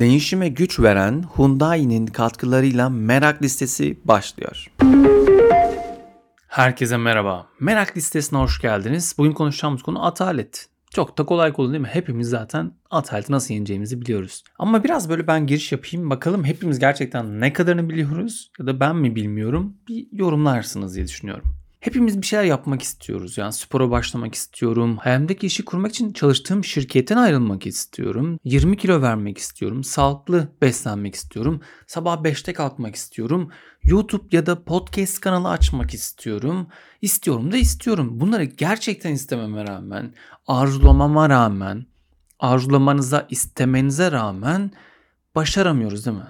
Değişime güç veren Hyundai'nin katkılarıyla merak listesi başlıyor. Herkese merhaba. Merak listesine hoş geldiniz. Bugün konuşacağımız konu atalet. Çok da kolay konu değil mi? Hepimiz zaten ataleti nasıl yeneceğimizi biliyoruz. Ama biraz böyle ben giriş yapayım. Bakalım hepimiz gerçekten ne kadarını biliyoruz ya da ben mi bilmiyorum. Bir yorumlarsınız diye düşünüyorum. Hepimiz bir şeyler yapmak istiyoruz. Yani spora başlamak istiyorum. Hayalimdeki işi kurmak için çalıştığım şirketten ayrılmak istiyorum. 20 kilo vermek istiyorum. Sağlıklı beslenmek istiyorum. Sabah 5'te kalkmak istiyorum. YouTube ya da podcast kanalı açmak istiyorum. İstiyorum da istiyorum. Bunları gerçekten istememe rağmen, arzulamama rağmen, arzulamanıza, istemenize rağmen başaramıyoruz değil mi?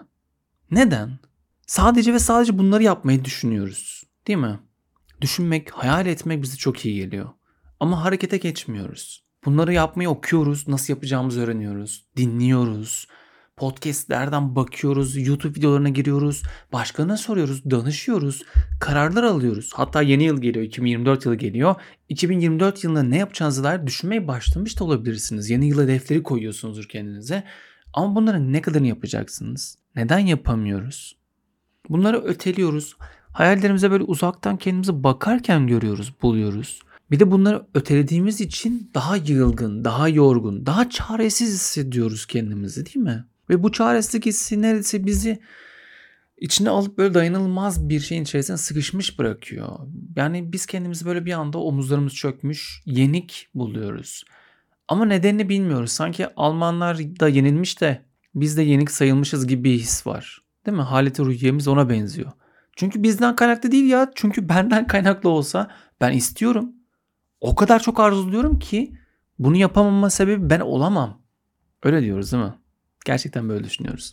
Neden? Sadece ve sadece bunları yapmayı düşünüyoruz. Değil mi? Düşünmek, hayal etmek bize çok iyi geliyor. Ama harekete geçmiyoruz. Bunları yapmayı okuyoruz, nasıl yapacağımızı öğreniyoruz, dinliyoruz. Podcast'lerden bakıyoruz, YouTube videolarına giriyoruz, başkalarına soruyoruz, danışıyoruz, kararlar alıyoruz. Hatta yeni yıl geliyor, 2024 yılı geliyor. 2024 yılında ne yapacağınızı dair düşünmeye başlamış da olabilirsiniz. Yeni yıl hedefleri koyuyorsunuzdur kendinize. Ama bunların ne kadarını yapacaksınız? Neden yapamıyoruz? Bunları öteliyoruz. Hayallerimize böyle uzaktan kendimizi bakarken görüyoruz, buluyoruz. Bir de bunları ötelediğimiz için daha yılgın, daha yorgun, daha çaresiz hissediyoruz kendimizi değil mi? Ve bu çaresizlik hissi neredeyse bizi içine alıp böyle dayanılmaz bir şeyin içerisine sıkışmış bırakıyor. Yani biz kendimizi böyle bir anda omuzlarımız çökmüş, yenik buluyoruz. Ama nedenini bilmiyoruz. Sanki Almanlar da yenilmiş de biz de yenik sayılmışız gibi bir his var. Değil mi? Haleti ruhiyemiz ona benziyor. Çünkü bizden kaynaklı değil ya. Çünkü benden kaynaklı olsa ben istiyorum. O kadar çok arzuluyorum ki bunu yapamama sebebi ben olamam. Öyle diyoruz değil mi? Gerçekten böyle düşünüyoruz.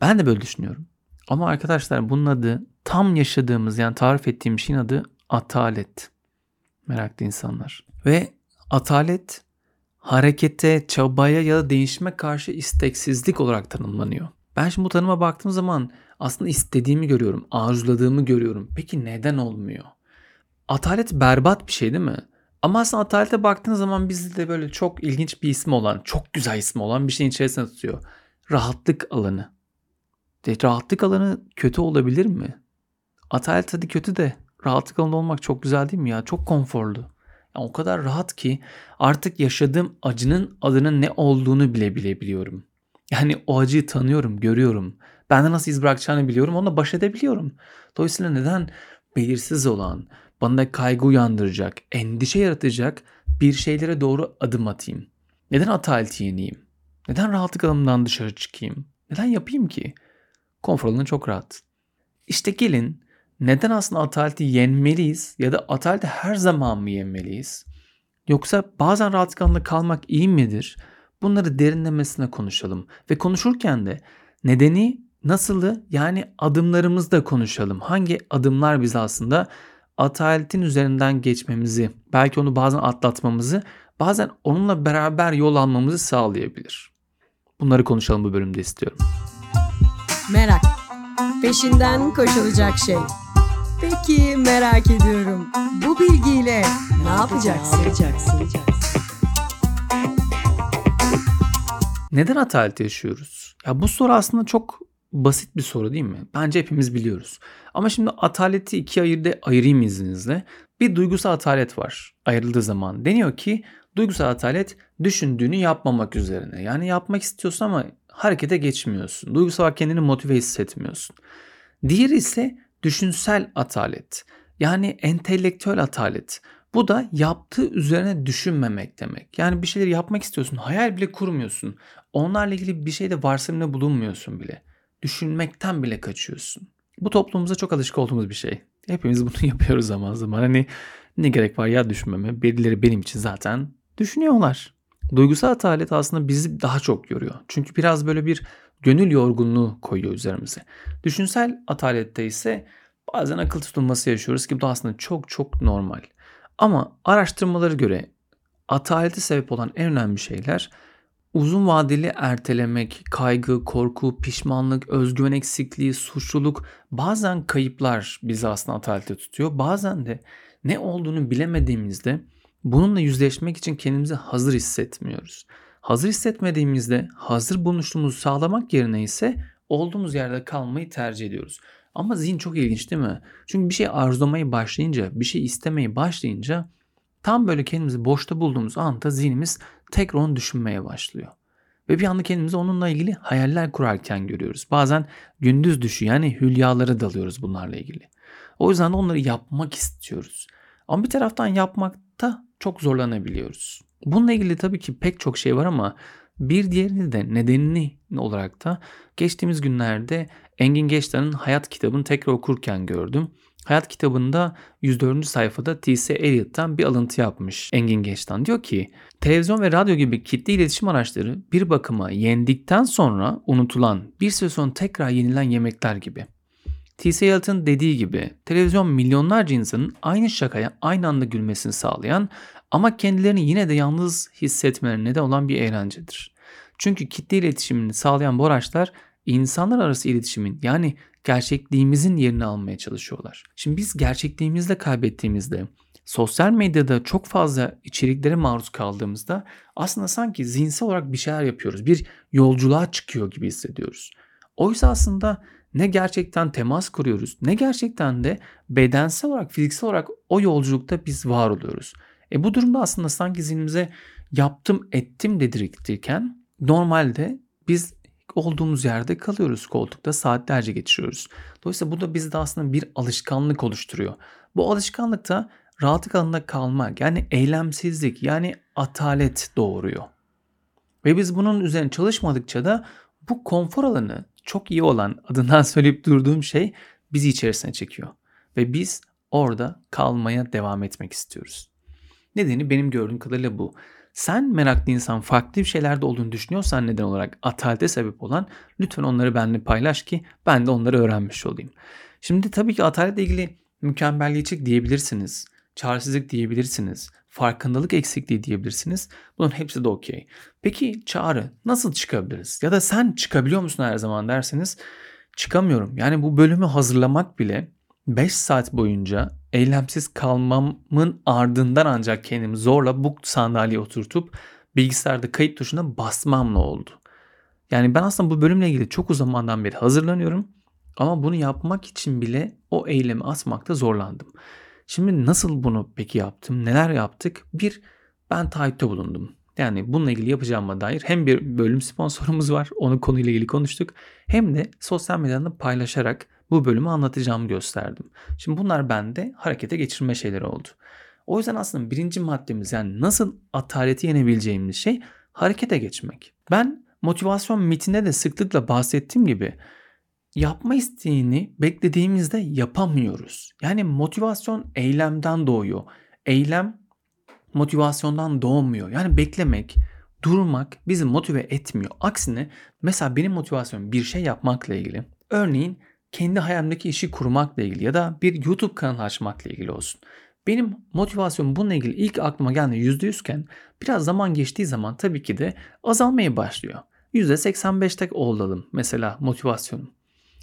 Ben de böyle düşünüyorum. Ama arkadaşlar bunun adı tam yaşadığımız yani tarif ettiğim şeyin adı atalet. Meraklı insanlar. Ve atalet harekete, çabaya ya da değişime karşı isteksizlik olarak tanımlanıyor. Ben şimdi bu tanıma baktığım zaman aslında istediğimi görüyorum, arzuladığımı görüyorum. Peki neden olmuyor? Atalet berbat bir şey değil mi? Ama aslında atalete baktığın zaman bizde de böyle çok ilginç bir ismi olan, çok güzel ismi olan bir şeyin içerisine tutuyor. Rahatlık alanı. De, rahatlık alanı kötü olabilir mi? Atalet hadi kötü de rahatlık alanı olmak çok güzel değil mi ya? Çok konforlu. Yani o kadar rahat ki artık yaşadığım acının adının ne olduğunu bile bilebiliyorum. Yani o acıyı tanıyorum, görüyorum. Bende nasıl iz bırakacağını biliyorum. Onunla baş edebiliyorum. Dolayısıyla neden belirsiz olan, bana kaygı uyandıracak, endişe yaratacak bir şeylere doğru adım atayım? Neden ataleti yeneyim? Neden rahatlık alanımdan dışarı çıkayım? Neden yapayım ki? Konfor alanı çok rahat. İşte gelin neden aslında ataleti yenmeliyiz ya da ataleti her zaman mı yenmeliyiz? Yoksa bazen rahatlık alanında kalmak iyi midir? Bunları derinlemesine konuşalım ve konuşurken de nedeni nasılı yani adımlarımızda konuşalım. Hangi adımlar bizi aslında ataletin üzerinden geçmemizi, belki onu bazen atlatmamızı, bazen onunla beraber yol almamızı sağlayabilir. Bunları konuşalım bu bölümde istiyorum. Merak. Peşinden koşulacak şey. Peki merak ediyorum. Bu bilgiyle ne yapacaksın? Neden atalet yaşıyoruz? Ya bu soru aslında çok basit bir soru değil mi? Bence hepimiz biliyoruz. Ama şimdi ataleti ikiye ayırdı, ayırayım izninizle. Bir duygusal atalet var ayrıldığı zaman. Deniyor ki duygusal atalet düşündüğünü yapmamak üzerine. Yani yapmak istiyorsun ama harekete geçmiyorsun. Duygusal olarak kendini motive hissetmiyorsun. Diğeri ise düşünsel atalet. Yani entelektüel atalet. Bu da yaptığı üzerine düşünmemek demek. Yani bir şeyleri yapmak istiyorsun, hayal bile kurmuyorsun. Onlarla ilgili bir şeyde varsayımda bulunmuyorsun bile. Düşünmekten bile kaçıyorsun. Bu toplumumuzda çok alışık olduğumuz bir şey. Hepimiz bunu yapıyoruz zaman zaman. Hani ne gerek var ya düşünmeme? Birileri benim için zaten düşünüyorlar. Duygusal atalet aslında bizi daha çok yoruyor. Çünkü biraz böyle bir gönül yorgunluğu koyuyor üzerimize. Düşünsel atalette ise bazen akıl tutulması yaşıyoruz ki bu da aslında çok çok normal. Ama araştırmalara göre atalete sebep olan en önemli şeyler uzun vadeli ertelemek, kaygı, korku, pişmanlık, özgüven eksikliği, suçluluk, bazen kayıplar bizi aslında atalete tutuyor. Bazen de ne olduğunu bilemediğimizde bununla yüzleşmek için kendimizi hazır hissetmiyoruz. Hazır hissetmediğimizde hazır bulunuşumuzu sağlamak yerine ise olduğumuz yerde kalmayı tercih ediyoruz. Ama zihin çok ilginç değil mi? Çünkü bir şey arzulamaya başlayınca, bir şey istemeye başlayınca tam böyle kendimizi boşta bulduğumuz anda zihnimiz tekrar onu düşünmeye başlıyor. Ve bir anda kendimizi onunla ilgili hayaller kurarken görüyoruz. Bazen gündüz düşü yani hülyalara dalıyoruz bunlarla ilgili. O yüzden de onları yapmak istiyoruz. Ama bir taraftan yapmakta çok zorlanabiliyoruz. Bununla ilgili tabii ki pek çok şey var ama bir diğerini de nedenini olarak da geçtiğimiz günlerde Engin Geçtan'ın Hayat kitabını tekrar okurken gördüm. Hayat kitabında 104. sayfada T.S. Eliot'tan bir alıntı yapmış Engin Geçtan. Diyor ki televizyon ve radyo gibi kitle iletişim araçları bir bakıma yendikten sonra unutulan bir süre sonra tekrar yenilen yemekler gibi. T.S. Eliot'ın dediği gibi televizyon milyonlarca insanın aynı şakaya aynı anda gülmesini sağlayan ama kendilerini yine de yalnız hissetmelerine neden olan bir eğlencedir. Çünkü kitle iletişimini sağlayan bu araçlar insanlar arası iletişimin yani gerçekliğimizin yerini almaya çalışıyorlar. Şimdi biz gerçekliğimizle kaybettiğimizde sosyal medyada çok fazla içeriklere maruz kaldığımızda aslında sanki zihinsel olarak bir şeyler yapıyoruz. Bir yolculuğa çıkıyor gibi hissediyoruz. Oysa aslında ne gerçekten temas kuruyoruz ne gerçekten de bedensel olarak fiziksel olarak o yolculukta biz var oluyoruz. E bu durumda aslında sanki zihnimize yaptım ettim dedirtirken normalde biz olduğumuz yerde kalıyoruz koltukta saatlerce geçiriyoruz. Dolayısıyla bu da bizde aslında bir alışkanlık oluşturuyor. Bu alışkanlık da rahatlık alanında kalmak yani eylemsizlik yani atalet doğuruyor. Ve biz bunun üzerine çalışmadıkça da bu konfor alanı çok iyi olan adından söyleyip durduğum şey bizi içerisine çekiyor. Ve biz orada kalmaya devam etmek istiyoruz. Nedeni benim gördüğüm kadarıyla bu. Sen meraklı insan farklı bir şeylerde olduğunu düşünüyorsan neden olarak atalete sebep olan lütfen onları benimle paylaş ki ben de onları öğrenmiş olayım. Şimdi tabii ki ataletle ilgili mükemmelliyetçilik diyebilirsiniz. Çaresizlik diyebilirsiniz. Farkındalık eksikliği diyebilirsiniz. Bunun hepsi de okey. Peki çağrı nasıl çıkabiliriz? Ya da sen çıkabiliyor musun her zaman derseniz çıkamıyorum. Yani bu bölümü hazırlamak bile 5 saat boyunca eylemsiz kalmamın ardından ancak kendimi zorla bu sandalyeye oturtup bilgisayarda kayıt tuşuna basmamla oldu. Yani ben aslında bu bölümle ilgili çok uzun zamandan beri hazırlanıyorum ama bunu yapmak için bile o eylemi atmakta zorlandım. Şimdi nasıl bunu peki yaptım? Neler yaptık? Bir, ben taahhütte bulundum. Yani bununla ilgili yapacağıma dair hem bir bölüm sponsorumuz var. Onu konuyla ilgili konuştuk. Hem de sosyal medyada paylaşarak bu bölümü anlatacağımı gösterdim. Şimdi bunlar bende harekete geçirme şeyleri oldu. O yüzden aslında birinci maddemiz yani nasıl ataleti yenebileceğimiz şey harekete geçmek. Ben motivasyon mitinde de sıklıkla bahsettiğim gibi yapma isteğini beklediğimizde yapamıyoruz. Yani motivasyon eylemden doğuyor. Eylem motivasyondan doğmuyor. Yani beklemek, durmak bizi motive etmiyor. Aksine mesela benim motivasyonum bir şey yapmakla ilgili. Örneğin kendi hayalimdeki işi kurmakla ilgili ya da bir YouTube kanalı açmakla ilgili olsun. Benim motivasyonum bununla ilgili ilk aklıma geldi %100 iken biraz zaman geçtiği zaman tabii ki de azalmaya başlıyor. %85'te olalım mesela motivasyonum.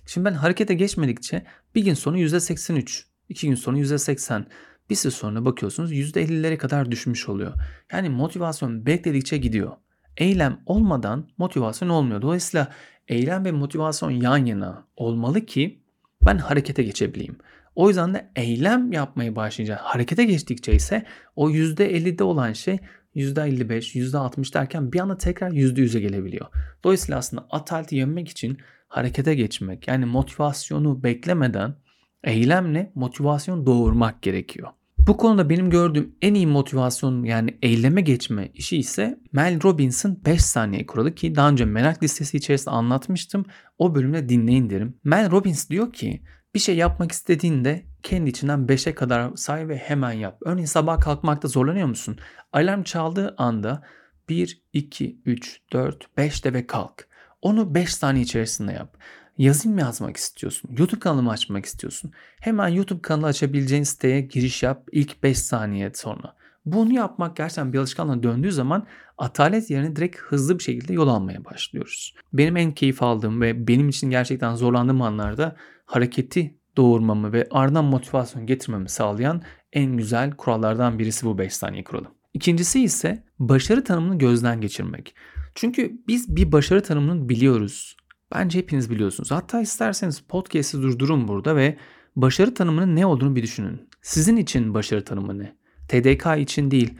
Şimdi ben harekete geçmedikçe bir gün sonra %83, iki gün sonra %80, bir süre sonra bakıyorsunuz %50'lere kadar düşmüş oluyor. Yani motivasyon bekledikçe gidiyor. Eylem olmadan motivasyon olmuyor. Dolayısıyla eylem ve motivasyon yan yana olmalı ki ben harekete geçebileyim. O yüzden de eylem yapmaya başlayınca harekete geçtikçe ise o %50'de olan şey %55, %60 derken bir anda tekrar %100'e gelebiliyor. Dolayısıyla aslında ataleti yenmek için harekete geçmek yani motivasyonu beklemeden eylemle motivasyon doğurmak gerekiyor. Bu konuda benim gördüğüm en iyi motivasyon yani eyleme geçme işi ise Mel Robbins'in 5 saniye kuralı ki daha önce merak listesi içerisinde anlatmıştım. O bölümde dinleyin derim. Mel Robbins diyor ki bir şey yapmak istediğinde kendi içinden 5'e kadar say ve hemen yap. Örneğin sabah kalkmakta zorlanıyor musun? Alarm çaldığı anda 1, 2, 3, 4, 5 de ve kalk. Onu 5 saniye içerisinde yap. Mı yazmak istiyorsun? YouTube kanalımı açmak istiyorsun? Hemen YouTube kanalı açabileceğin siteye giriş yap ilk 5 saniye sonra. Bunu yapmak gerçekten bir alışkanlığa döndüğü zaman atalet yerine direkt hızlı bir şekilde yol almaya başlıyoruz. Benim en keyif aldığım ve benim için gerçekten zorlandığım anlarda hareketi doğurmamı ve ardından motivasyon getirmemi sağlayan en güzel kurallardan birisi bu 5 saniye kuralı. İkincisi ise başarı tanımını gözden geçirmek. Çünkü biz bir başarı tanımını biliyoruz. Bence hepiniz biliyorsunuz. Hatta isterseniz podcast'i durdurun burada ve başarı tanımının ne olduğunu bir düşünün. Sizin için başarı tanımı ne? TDK için değil,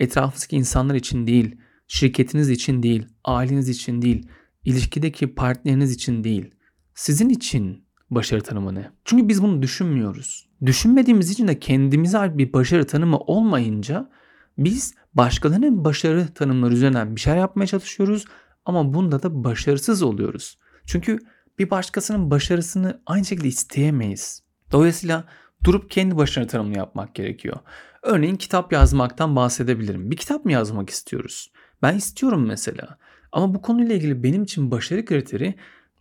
etrafınızdaki insanlar için değil, şirketiniz için değil, aileniz için değil, ilişkideki partneriniz için değil. Sizin için başarı tanımı ne? Çünkü biz bunu düşünmüyoruz. Düşünmediğimiz için de kendimize ait bir başarı tanımı olmayınca biz başkalarının başarı tanımları üzerinden bir şeyler yapmaya çalışıyoruz ama bunda da başarısız oluyoruz. Çünkü bir başkasının başarısını aynı şekilde isteyemeyiz. Dolayısıyla durup kendi başarı tanımını yapmak gerekiyor. Örneğin kitap yazmaktan bahsedebilirim. Bir kitap mı yazmak istiyoruz? Ben istiyorum mesela. Ama bu konuyla ilgili benim için başarı kriteri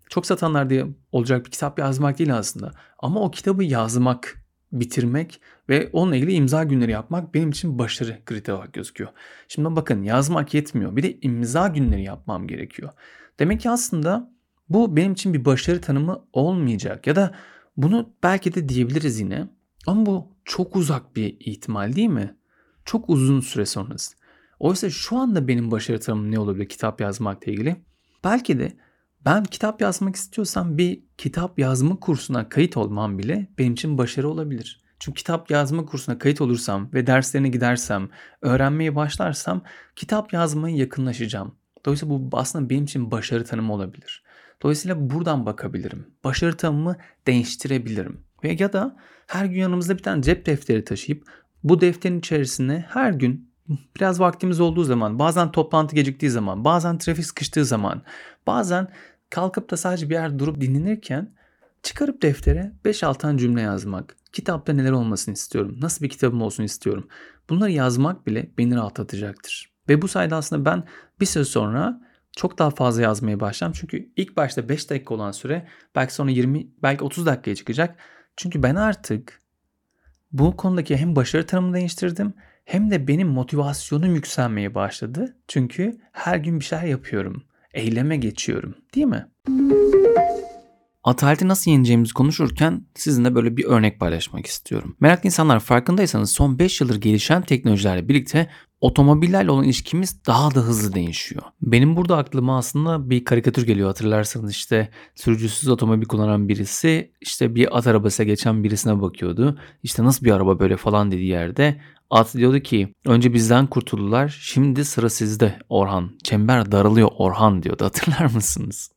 çok satanlar diye olacak bir kitap yazmak değil aslında. Ama o kitabı yazmak, bitirmek ve onunla ilgili imza günleri yapmak benim için başarı kriteri olarak gözüküyor. Şimdi bakın yazmak yetmiyor. Bir de imza günleri yapmam gerekiyor. Demek ki aslında bu benim için bir başarı tanımı olmayacak. Ya da bunu belki de diyebiliriz yine. Ama bu çok uzak bir ihtimal değil mi? Çok uzun süre sonrası. Oysa şu anda benim başarı tanımım ne olabilir kitap yazmakla ilgili? Belki de ben kitap yazmak istiyorsam bir kitap yazma kursuna kayıt olmam bile benim için başarı olabilir. Çünkü kitap yazma kursuna kayıt olursam ve derslerine gidersem, öğrenmeye başlarsam kitap yazmaya yakınlaşacağım. Dolayısıyla bu aslında benim için başarı tanımı olabilir. Dolayısıyla buradan bakabilirim. Başarı tanımımı değiştirebilirim. Ve ya da her gün yanımızda bir tane cep defteri taşıyıp bu defterin içerisine her gün biraz vaktimiz olduğu zaman, bazen toplantı geciktiği zaman, bazen trafik sıkıştığı zaman, bazen kalkıp da sadece bir yerde durup dinlenirken çıkarıp deftere 5-6 tane cümle yazmak. Kitapta neler olmasını istiyorum, nasıl bir kitabım olsun istiyorum. Bunları yazmak bile beni rahatlatacaktır. Ve bu sayede aslında ben bir süre sonra çok daha fazla yazmaya başlayacağım. Çünkü ilk başta 5 dakika olan süre belki sonra 20, belki 30 dakikaya çıkacak. Çünkü ben artık bu konudaki hem başarı tanımını değiştirdim hem de benim motivasyonum yükselmeye başladı. Çünkü her gün bir şeyler yapıyorum. Eyleme geçiyorum. Değil mi? Ataleti nasıl yeneceğimizi konuşurken sizinle böyle bir örnek paylaşmak istiyorum. Meraklı insanlar farkındaysanız son 5 yıldır gelişen teknolojilerle birlikte otomobillerle olan ilişkimiz daha da hızlı değişiyor. Benim burada aklıma aslında bir karikatür geliyor hatırlarsanız işte sürücüsüz otomobil kullanan birisi işte bir at arabasına geçen birisine bakıyordu. İşte nasıl bir araba böyle falan dediği yerde at diyordu ki önce bizden kurtuldular şimdi sıra sizde Orhan. Çember daralıyor Orhan diyordu hatırlar mısınız?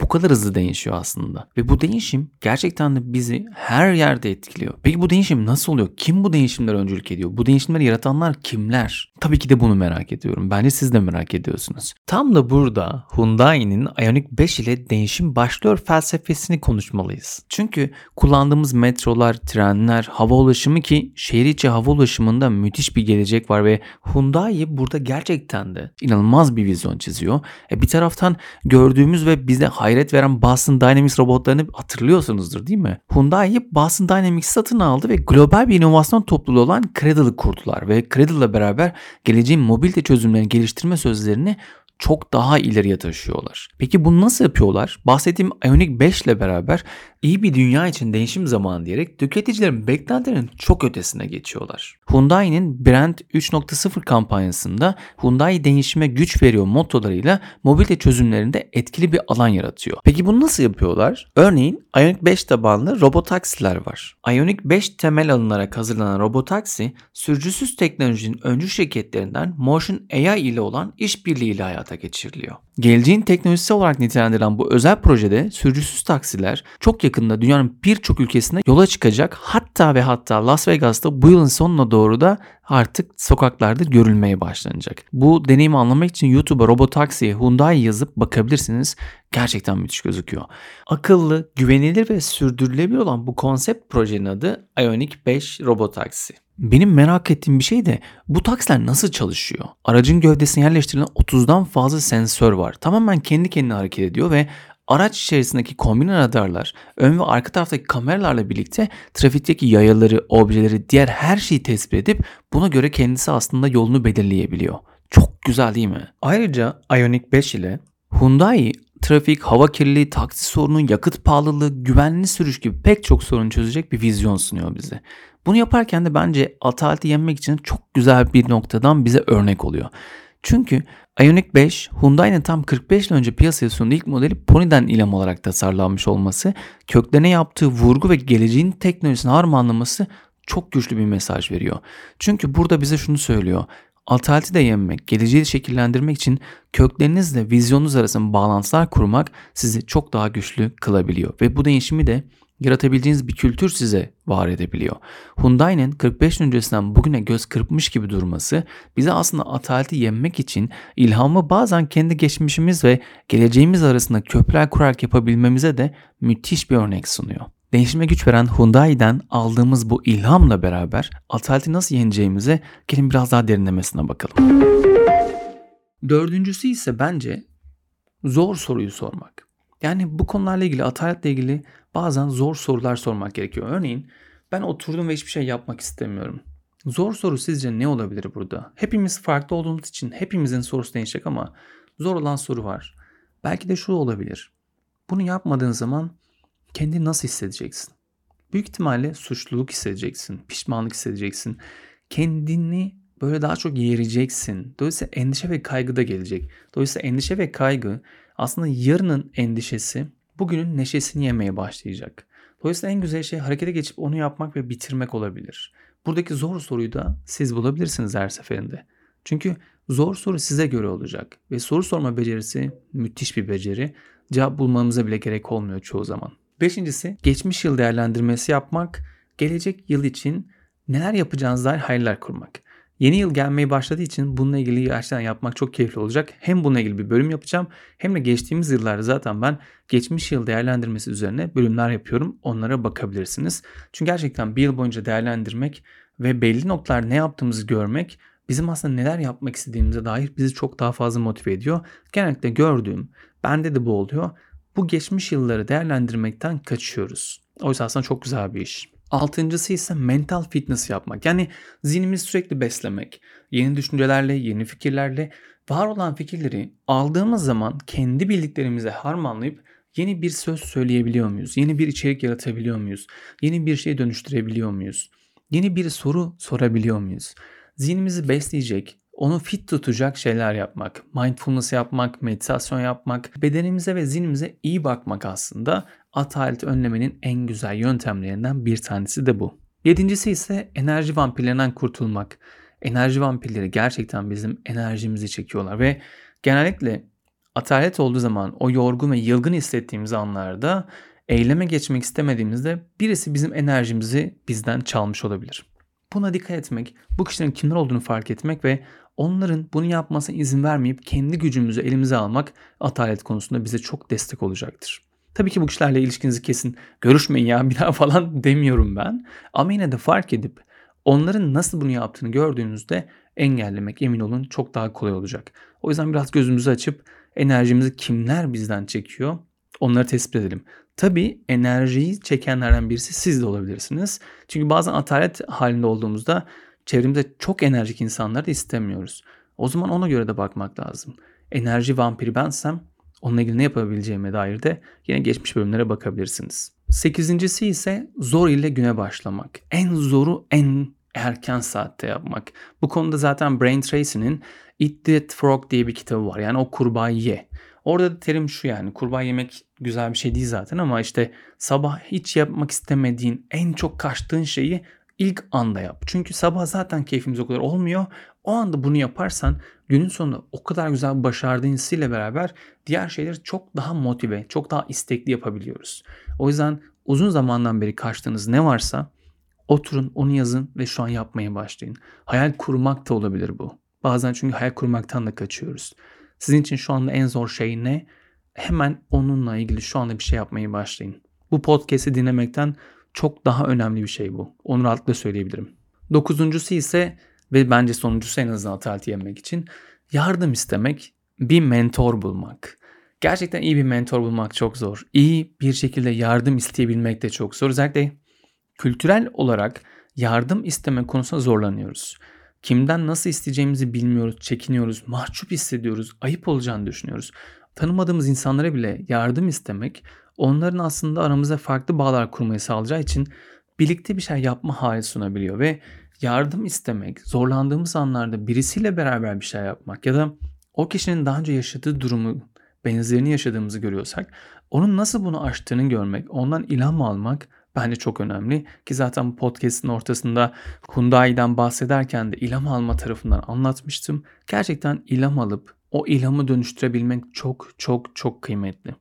Bu kadar hızlı değişiyor aslında. Ve bu değişim gerçekten de bizi her yerde etkiliyor. Peki bu değişim nasıl oluyor? Kim bu değişimlere öncülük ediyor? Bu değişimleri yaratanlar kimler? Tabii ki de bunu merak ediyorum. Bence siz de merak ediyorsunuz. Tam da burada Hyundai'nin Ioniq 5 ile değişim başlıyor felsefesini konuşmalıyız. Çünkü kullandığımız metrolar, trenler, hava ulaşımı ki şehir içi hava ulaşımında müthiş bir gelecek var ve Hyundai burada gerçekten de inanılmaz bir vizyon çiziyor. E bir taraftan gördüğümüz ve bize hayret veren Boston Dynamics robotlarını hatırlıyorsunuzdur değil mi? Hyundai Boston Dynamics satın aldı ve global bir inovasyon topluluğu olan Cradle'ı kurdular ve Cradle'la beraber geleceğin mobilite çözümlerini geliştirme sözlerini çok daha ileriye taşıyorlar. Peki bunu nasıl yapıyorlar? Bahsettiğim Ioniq 5 ile beraber iyi bir dünya için değişim zamanı diyerek tüketicilerin beklentilerinin çok ötesine geçiyorlar. Hyundai'nin Brand 3.0 kampanyasında Hyundai değişime güç veriyor mottolarıyla mobilite çözümlerinde etkili bir alan yaratıyor. Peki bunu nasıl yapıyorlar? Örneğin Ioniq 5 tabanlı robotaksiler var. Ioniq 5 temel alınarak hazırlanan robotaksi sürücüsüz teknolojinin öncü şirketlerinden Motion AI ile olan işbirliğiyle hayata geçiriliyor. Geleceğin teknolojisi olarak nitelendirilen bu özel projede sürücüsüz taksiler çok yakında dünyanın birçok ülkesinde yola çıkacak. Hatta ve hatta Las Vegas'ta bu yılın sonuna doğru da artık sokaklarda görülmeye başlanacak. Bu deneyimi anlamak için YouTube'a robotaksi Hyundai yazıp bakabilirsiniz. Gerçekten müthiş gözüküyor. Akıllı, güvenilir ve sürdürülebilir olan bu konsept projenin adı Ioniq 5 Robotaksi. Benim merak ettiğim bir şey de bu taksiler nasıl çalışıyor? Aracın gövdesine yerleştirilen 30'dan fazla sensör var. Tamamen kendi kendine hareket ediyor ve araç içerisindeki kombine radarlar, ön ve arka taraftaki kameralarla birlikte trafikteki yayaları, objeleri, diğer her şeyi tespit edip buna göre kendisi aslında yolunu belirleyebiliyor. Çok güzel değil mi? Ayrıca Ioniq 5 ile Hyundai trafik, hava kirliliği, taksi sorunu, yakıt pahalılığı, güvenli sürüş gibi pek çok sorun çözecek bir vizyon sunuyor bize. Bunu yaparken de bence ataleti yenmek için çok güzel bir noktadan bize örnek oluyor. Çünkü Ioniq 5, Hyundai'nin tam 45 yıl önce piyasaya sunduğu ilk modeli Pony'den ilham olarak tasarlanmış olması, köklerine yaptığı vurgu ve geleceğin teknolojisini harmanlaması çok güçlü bir mesaj veriyor. Çünkü burada bize şunu söylüyor. Ataleti de yenmek, geleceği şekillendirmek için köklerinizle vizyonunuz arasında bağlantılar kurmak sizi çok daha güçlü kılabiliyor. Ve bu değişimi de yaratabileceğiniz bir kültür size var edebiliyor. Hyundai'nin 45 öncesinden bugüne göz kırpmış gibi durması bize aslında ataleti yenmek için ilhamı bazen kendi geçmişimiz ve geleceğimiz arasında köprüler kurarak yapabilmemize de müthiş bir örnek sunuyor. Değişime güç veren Hyundai'den aldığımız bu ilhamla beraber ataleti nasıl yeneceğimize gelin biraz daha derinlemesine bakalım. Dördüncüsü ise bence zor soruyu sormak. Yani bu konularla ilgili, ataletle ilgili bazen zor sorular sormak gerekiyor. Örneğin ben oturdum ve hiçbir şey yapmak istemiyorum. Zor soru sizce ne olabilir burada? Hepimiz farklı olduğumuz için hepimizin sorusu değişecek ama zor olan soru var. Belki de şu olabilir. Bunu yapmadığın zaman kendini nasıl hissedeceksin? Büyük ihtimalle suçluluk hissedeceksin, pişmanlık hissedeceksin. Kendini böyle daha çok yereceksin. Dolayısıyla endişe ve kaygı da gelecek. Dolayısıyla endişe ve kaygı aslında yarının endişesi bugünün neşesini yemeye başlayacak. Dolayısıyla en güzel şey harekete geçip onu yapmak ve bitirmek olabilir. Buradaki zor soruyu da siz bulabilirsiniz her seferinde. Çünkü zor soru size göre olacak ve soru sorma becerisi müthiş bir beceri. Cevap bulmamıza bile gerek olmuyor çoğu zaman. Beşincisi geçmiş yıl değerlendirmesi yapmak, gelecek yıl için neler yapacağınız dair hayaller kurmak. Yeni yıl gelmeye başladığı için bununla ilgili gerçekten yapmak çok keyifli olacak. Hem bununla ilgili bir bölüm yapacağım hem de geçtiğimiz yıllarda zaten ben geçmiş yıl değerlendirmesi üzerine bölümler yapıyorum. Onlara bakabilirsiniz. Çünkü gerçekten bir yıl boyunca değerlendirmek ve belli noktalar ne yaptığımızı görmek bizim aslında neler yapmak istediğimize dair bizi çok daha fazla motive ediyor. Genellikle gördüğüm, bende de bu oluyor. Bu geçmiş yılları değerlendirmekten kaçıyoruz. Oysa aslında çok güzel bir iş. Altıncısı ise mental fitness yapmak. Yani zihnimizi sürekli beslemek. Yeni düşüncelerle, yeni fikirlerle, var olan fikirleri aldığımız zaman kendi bildiklerimize harmanlayıp yeni bir söz söyleyebiliyor muyuz? Yeni bir içerik yaratabiliyor muyuz? Yeni bir şey dönüştürebiliyor muyuz? Yeni bir soru sorabiliyor muyuz? Zihnimizi besleyecek, onu fit tutacak şeyler yapmak, mindfulness yapmak, meditasyon yapmak, bedenimize ve zihnimize iyi bakmak aslında atalet önlemenin en güzel yöntemlerinden bir tanesi de bu. Yedincisi ise enerji vampirlerinden kurtulmak. Enerji vampirleri gerçekten bizim enerjimizi çekiyorlar ve genellikle atalet olduğu zaman o yorgun ve yılgın hissettiğimiz anlarda eyleme geçmek istemediğimizde birisi bizim enerjimizi bizden çalmış olabilir. Buna dikkat etmek, bu kişilerin kimler olduğunu fark etmek ve onların bunu yapmasına izin vermeyip kendi gücümüzü elimize almak atalet konusunda bize çok destek olacaktır. Tabii ki bu kişilerle ilişkinizi kesin görüşmeyin ya bir daha falan demiyorum ben. Ama yine de fark edip onların nasıl bunu yaptığını gördüğünüzde engellemek emin olun çok daha kolay olacak. O yüzden biraz gözümüzü açıp enerjimizi kimler bizden çekiyor onları tespit edelim. Tabii enerjiyi çekenlerden birisi siz de olabilirsiniz. Çünkü bazen atalet halinde olduğumuzda çevremizde çok enerjik insanları da istemiyoruz. O zaman ona göre de bakmak lazım. Enerji vampiri bensem onunla ilgili ne yapabileceğime dair de yine geçmiş bölümlere bakabilirsiniz. Sekizincisi ise zor ile güne başlamak. En zoru en erken saatte yapmak. Bu konuda zaten Brain Tracy'nin Eat That Frog diye bir kitabı var. Yani o kurbağayı ye. Orada da terim şu yani kurbağa yemek güzel bir şey değil zaten ama işte sabah hiç yapmak istemediğin en çok kaçtığın şeyi ilk anda yap. Çünkü sabah zaten keyfimiz o kadar olmuyor. O anda bunu yaparsan günün sonunda o kadar güzel başardığın hissiyle beraber diğer şeyleri çok daha motive, çok daha istekli yapabiliyoruz. O yüzden uzun zamandan beri kaçtığınız ne varsa oturun onu yazın ve şu an yapmaya başlayın. Hayal kurmak da olabilir bu. Bazen çünkü hayal kurmaktan da kaçıyoruz. Sizin için şu anda en zor şey ne? Hemen onunla ilgili şu anda bir şey yapmaya başlayın. Bu podcast'i dinlemekten çok daha önemli bir şey bu. Onu rahatlıkla söyleyebilirim. Dokuzuncusu ise ve bence sonuncusu en azından ataleti yemek için yardım istemek, bir mentor bulmak. Gerçekten iyi bir mentor bulmak çok zor. İyi bir şekilde yardım isteyebilmek de çok zor. Özellikle kültürel olarak yardım isteme konusunda zorlanıyoruz. Kimden nasıl isteyeceğimizi bilmiyoruz, çekiniyoruz, mahcup hissediyoruz, ayıp olacağını düşünüyoruz. Tanımadığımız insanlara bile yardım istemek onların aslında aramızda farklı bağlar kurmayı sağlayacağı için birlikte bir şey yapma hali sunabiliyor ve yardım istemek, zorlandığımız anlarda birisiyle beraber bir şey yapmak ya da o kişinin daha önce yaşadığı durumu benzerini yaşadığımızı görüyorsak onun nasıl bunu aştığını görmek, ondan ilham almak bence çok önemli. Ki zaten bu podcast'in ortasında Hyundai'den bahsederken de ilham alma tarafından anlatmıştım. Gerçekten ilham alıp o ilhamı dönüştürebilmek çok çok çok kıymetli.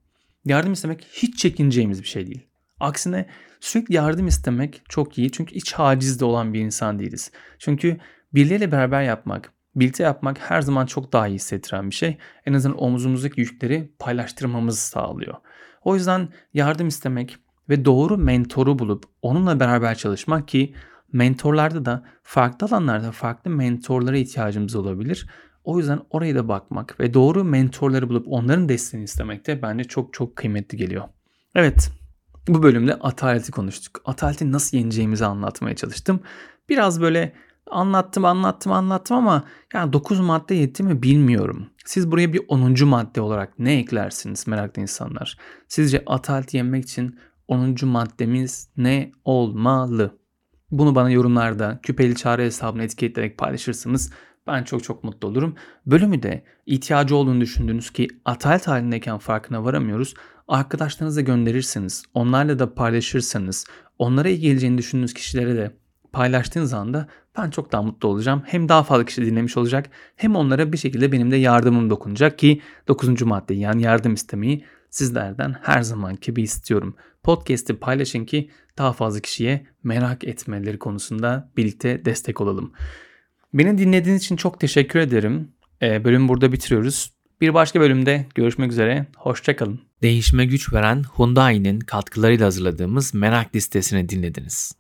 Yardım istemek hiç çekineceğimiz bir şey değil. Aksine sürekli yardım istemek çok iyi çünkü iç hacizde olan bir insan değiliz. Çünkü birileriyle beraber yapmak, birlikte yapmak her zaman çok daha iyi hissettiren bir şey. En azından omzumuzdaki yükleri paylaştırmamızı sağlıyor. O yüzden yardım istemek ve doğru mentoru bulup onunla beraber çalışmak ki mentorlarda da farklı alanlarda farklı mentorlara ihtiyacımız olabilir. O yüzden oraya da bakmak ve doğru mentorları bulup onların desteğini istemek de bence çok çok kıymetli geliyor. Evet bu bölümde ataleti konuştuk. Ataleti nasıl yeneceğimizi anlatmaya çalıştım. Biraz böyle anlattım anlattım anlattım ama yani 9 madde yetti mi bilmiyorum. Siz buraya bir 10. madde olarak ne eklersiniz meraklı insanlar? Sizce ataleti yenmek için 10. maddemiz ne olmalı? Bunu bana yorumlarda küpeli çare hesabına etiketleyerek paylaşırsınız. Ben çok çok mutlu olurum. Bölümü de ihtiyacı olduğunu düşündüğünüz ki atalet halindeyken farkına varamıyoruz. Arkadaşlarınıza gönderirsiniz. Onlarla da paylaşırsanız, onlara iyi geleceğini düşündüğünüz kişilere de paylaştığınız anda ben çok daha mutlu olacağım. Hem daha fazla kişi dinlemiş olacak hem onlara bir şekilde benim de yardımım dokunacak ki 9. madde yani yardım istemeyi sizlerden her zamanki gibi istiyorum. Podcast'i paylaşın ki daha fazla kişiye merak etmeleri konusunda birlikte destek olalım. Beni dinlediğiniz için çok teşekkür ederim. Ee, bölümü burada bitiriyoruz. Bir başka bölümde görüşmek üzere. Hoşçakalın. Değişime güç veren Hyundai'nin katkılarıyla hazırladığımız merak listesini dinlediniz.